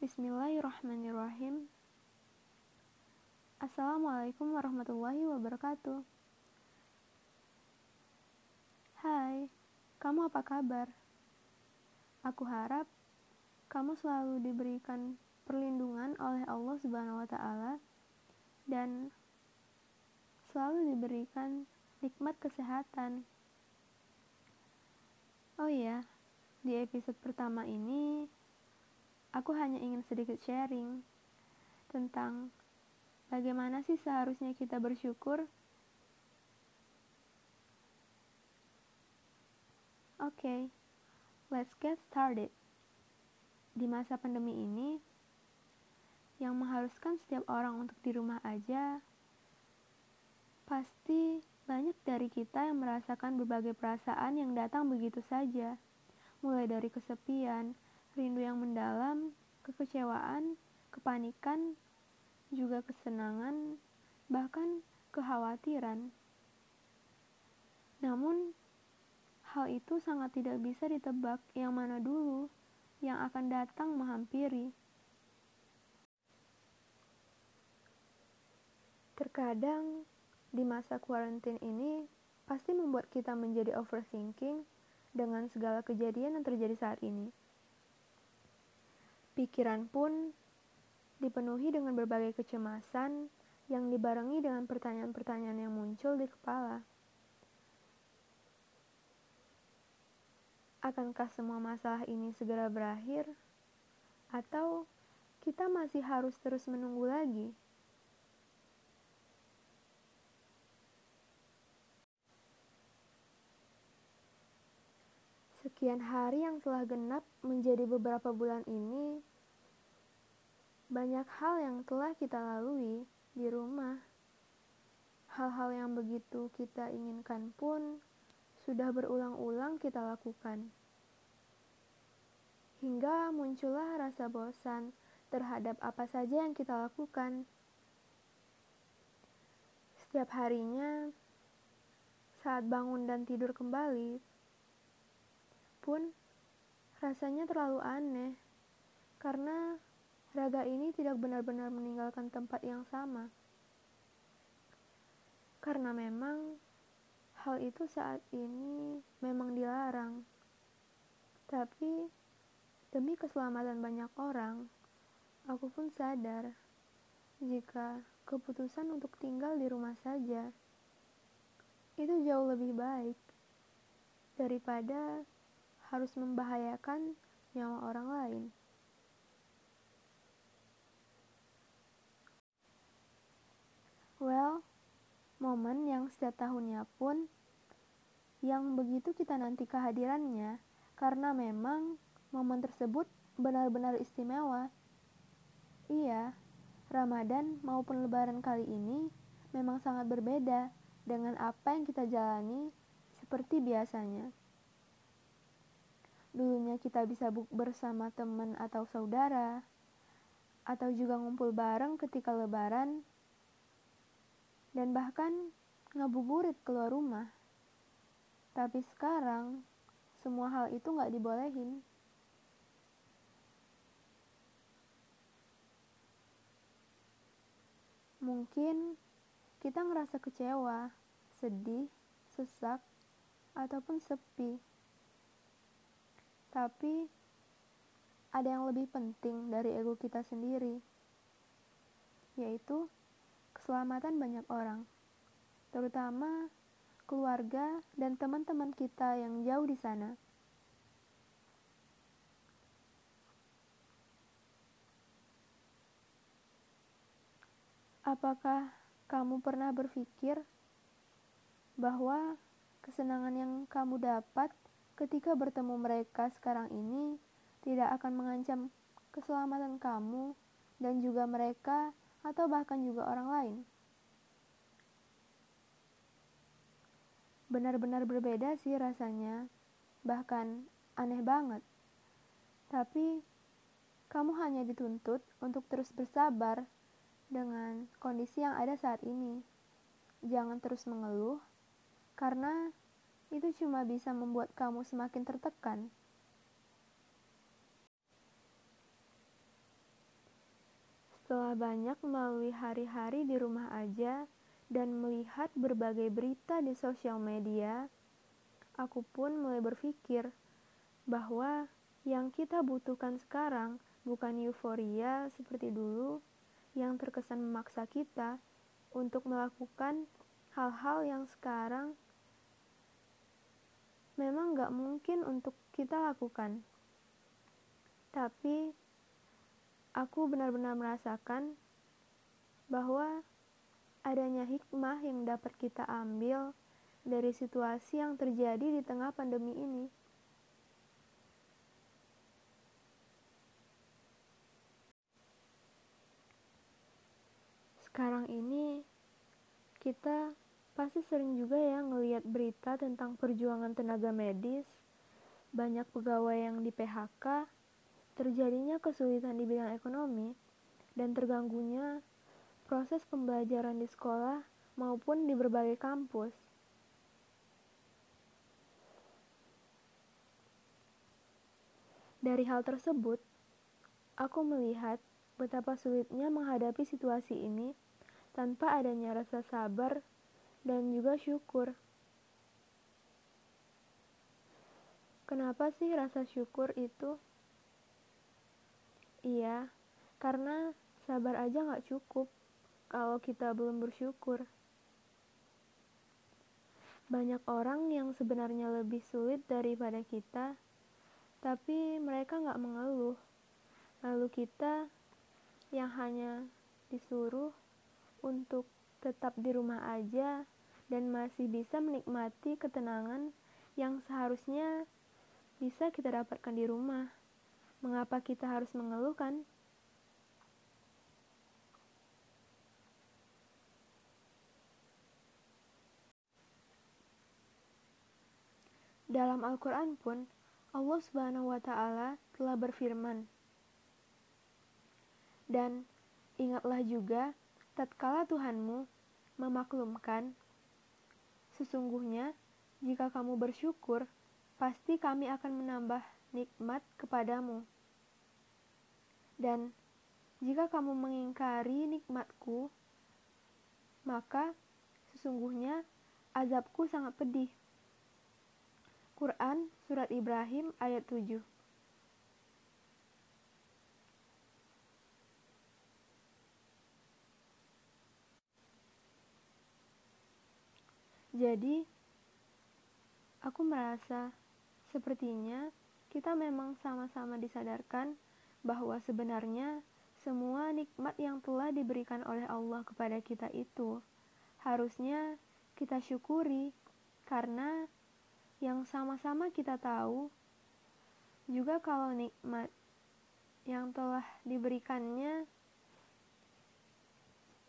Bismillahirrahmanirrahim. Assalamualaikum warahmatullahi wabarakatuh. Hai, kamu apa kabar? Aku harap kamu selalu diberikan perlindungan oleh Allah Subhanahu wa taala dan selalu diberikan nikmat kesehatan. Oh iya, di episode pertama ini aku hanya ingin sedikit sharing tentang bagaimana sih seharusnya kita bersyukur. Oke, okay, let's get started. Di masa pandemi ini, yang mengharuskan setiap orang untuk di rumah aja, pasti banyak dari kita yang merasakan berbagai perasaan yang datang begitu saja mulai dari kesepian, rindu yang mendalam, kekecewaan, kepanikan, juga kesenangan, bahkan kekhawatiran. Namun, hal itu sangat tidak bisa ditebak yang mana dulu yang akan datang menghampiri. Terkadang, di masa kuarantin ini, pasti membuat kita menjadi overthinking dengan segala kejadian yang terjadi saat ini. Pikiran pun dipenuhi dengan berbagai kecemasan yang dibarengi dengan pertanyaan-pertanyaan yang muncul di kepala. Akankah semua masalah ini segera berakhir? Atau kita masih harus terus menunggu lagi? Sekian hari yang telah genap menjadi beberapa bulan ini, banyak hal yang telah kita lalui di rumah. Hal-hal yang begitu kita inginkan pun sudah berulang-ulang kita lakukan. Hingga muncullah rasa bosan terhadap apa saja yang kita lakukan. Setiap harinya, saat bangun dan tidur kembali, pun rasanya terlalu aneh karena raga ini tidak benar-benar meninggalkan tempat yang sama. Karena memang hal itu saat ini memang dilarang. Tapi demi keselamatan banyak orang, aku pun sadar jika keputusan untuk tinggal di rumah saja itu jauh lebih baik daripada harus membahayakan nyawa orang lain. Well, momen yang setiap tahunnya pun yang begitu kita nanti kehadirannya karena memang momen tersebut benar-benar istimewa. Iya, Ramadan maupun Lebaran kali ini memang sangat berbeda dengan apa yang kita jalani seperti biasanya. Dulunya kita bisa bersama teman atau saudara, atau juga ngumpul bareng ketika lebaran, dan bahkan ngabuburit keluar rumah. Tapi sekarang, semua hal itu nggak dibolehin. Mungkin kita ngerasa kecewa, sedih, sesak, ataupun sepi. Tapi ada yang lebih penting dari ego kita sendiri, yaitu keselamatan banyak orang, terutama keluarga dan teman-teman kita yang jauh di sana. Apakah kamu pernah berpikir bahwa kesenangan yang kamu dapat ketika bertemu mereka sekarang ini tidak akan mengancam keselamatan kamu dan juga mereka atau bahkan juga orang lain. Benar-benar berbeda sih rasanya, bahkan aneh banget. Tapi kamu hanya dituntut untuk terus bersabar dengan kondisi yang ada saat ini. Jangan terus mengeluh, karena itu cuma bisa membuat kamu semakin tertekan. Setelah banyak melalui hari-hari di rumah aja dan melihat berbagai berita di sosial media, aku pun mulai berpikir bahwa yang kita butuhkan sekarang bukan euforia seperti dulu yang terkesan memaksa kita untuk melakukan hal-hal yang sekarang memang gak mungkin untuk kita lakukan. Tapi aku benar-benar merasakan bahwa adanya hikmah yang dapat kita ambil dari situasi yang terjadi di tengah pandemi ini. Sekarang ini kita pasti sering juga ya ngelihat berita tentang perjuangan tenaga medis, banyak pegawai yang di PHK, terjadinya kesulitan di bidang ekonomi, dan terganggunya proses pembelajaran di sekolah maupun di berbagai kampus. Dari hal tersebut, aku melihat betapa sulitnya menghadapi situasi ini tanpa adanya rasa sabar dan juga syukur. Kenapa sih rasa syukur itu? Iya, karena sabar aja gak cukup kalau kita belum bersyukur. Banyak orang yang sebenarnya lebih sulit daripada kita, tapi mereka gak mengeluh. Lalu kita yang hanya disuruh untuk tetap di rumah aja dan masih bisa menikmati ketenangan yang seharusnya bisa kita dapatkan di rumah. Mengapa kita harus mengeluhkan? Dalam Al-Quran pun, Allah Subhanahu wa Ta'ala telah berfirman, "Dan ingatlah juga, tatkala Tuhanmu memaklumkan, sesungguhnya jika kamu bersyukur, pasti Kami akan menambah nikmat kepadamu. Dan jika kamu mengingkari nikmatku, maka sesungguhnya azabku sangat pedih. Quran Surat Ibrahim ayat 7 Jadi, aku merasa sepertinya kita memang sama-sama disadarkan bahwa sebenarnya semua nikmat yang telah diberikan oleh Allah kepada kita itu harusnya kita syukuri karena yang sama-sama kita tahu juga kalau nikmat yang telah diberikannya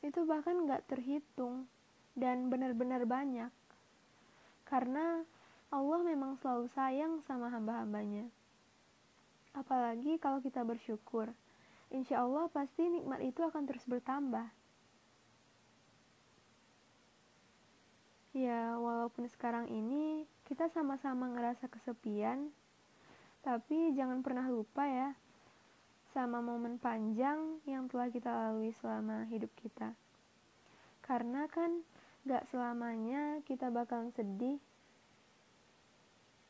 itu bahkan gak terhitung dan benar-benar banyak karena Allah memang selalu sayang sama hamba-hambanya. Apalagi kalau kita bersyukur, insya Allah pasti nikmat itu akan terus bertambah. Ya, walaupun sekarang ini kita sama-sama ngerasa kesepian, tapi jangan pernah lupa ya, sama momen panjang yang telah kita lalui selama hidup kita. Karena kan gak selamanya kita bakalan sedih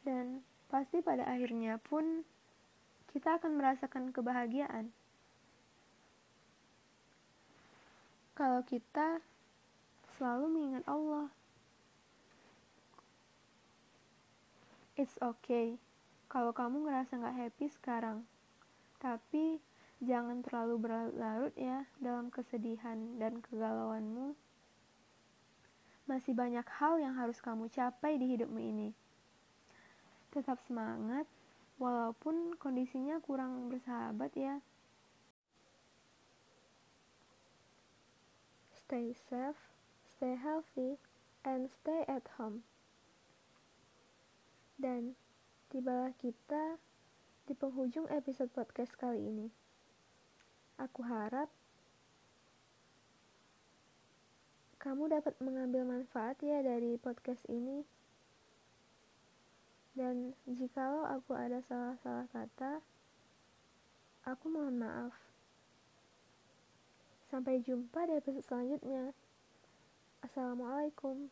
dan pasti pada akhirnya pun kita akan merasakan kebahagiaan. Kalau kita selalu mengingat Allah, it's okay kalau kamu ngerasa gak happy sekarang, tapi jangan terlalu berlarut ya dalam kesedihan dan kegalauanmu. Masih banyak hal yang harus kamu capai di hidupmu ini tetap semangat walaupun kondisinya kurang bersahabat ya. Stay safe, stay healthy, and stay at home. Dan tibalah kita di penghujung episode podcast kali ini. Aku harap kamu dapat mengambil manfaat ya dari podcast ini. Dan jikalau aku ada salah-salah kata, aku mohon maaf. Sampai jumpa di episode selanjutnya. Assalamualaikum.